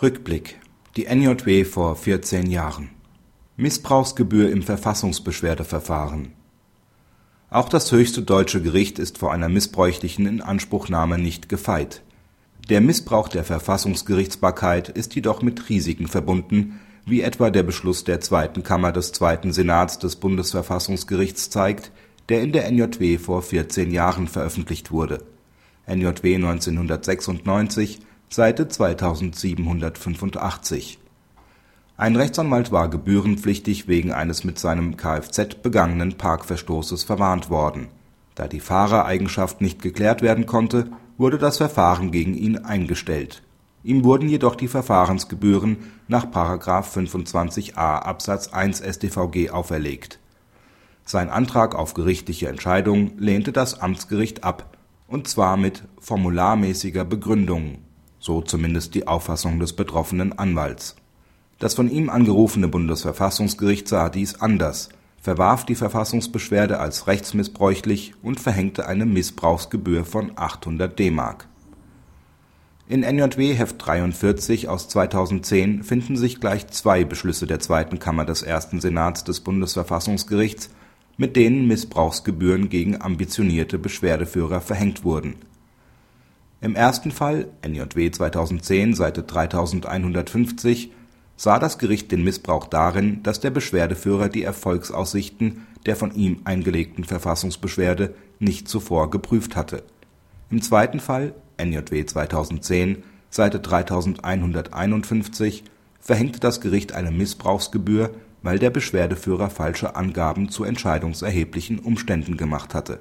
Rückblick. Die NJW vor 14 Jahren. Missbrauchsgebühr im Verfassungsbeschwerdeverfahren. Auch das höchste deutsche Gericht ist vor einer missbräuchlichen Inanspruchnahme nicht gefeit. Der Missbrauch der Verfassungsgerichtsbarkeit ist jedoch mit Risiken verbunden, wie etwa der Beschluss der Zweiten Kammer des Zweiten Senats des Bundesverfassungsgerichts zeigt, der in der NJW vor 14 Jahren veröffentlicht wurde. (NJW 1996, Seite 2785). Ein Rechtsanwalt war gebührenpflichtig wegen eines mit seinem Kfz begangenen Parkverstoßes verwarnt worden. Da die Fahrereigenschaft nicht geklärt werden konnte, wurde das Verfahren gegen ihn eingestellt. Ihm wurden jedoch die Verfahrensgebühren nach § 25a Absatz 1 StVG auferlegt. Sein Antrag auf gerichtliche Entscheidung lehnte das Amtsgericht ab, und zwar mit „ formularmäßiger Begründung “, so zumindest die Auffassung des betroffenen Anwalts. Das von ihm angerufene Bundesverfassungsgericht sah dies anders, verwarf die Verfassungsbeschwerde als rechtsmissbräuchlich und verhängte eine Missbrauchsgebühr von 800 DM. In NJW Heft 43 aus 2010 finden sich gleich zwei Beschlüsse der Zweiten Kammer des Ersten Senats des Bundesverfassungsgerichts, mit denen Missbrauchsgebühren gegen ambitionierte Beschwerdeführer verhängt wurden. Im ersten Fall (NJW 2010, Seite 3150) sah das Gericht den Missbrauch darin, dass der Beschwerdeführer die Erfolgsaussichten der von ihm eingelegten Verfassungsbeschwerde nicht zuvor geprüft hatte. Im zweiten Fall (NJW 2010, Seite 3151) verhängte das Gericht eine Missbrauchsgebühr, weil der Beschwerdeführer falsche Angaben zu entscheidungserheblichen Umständen gemacht hatte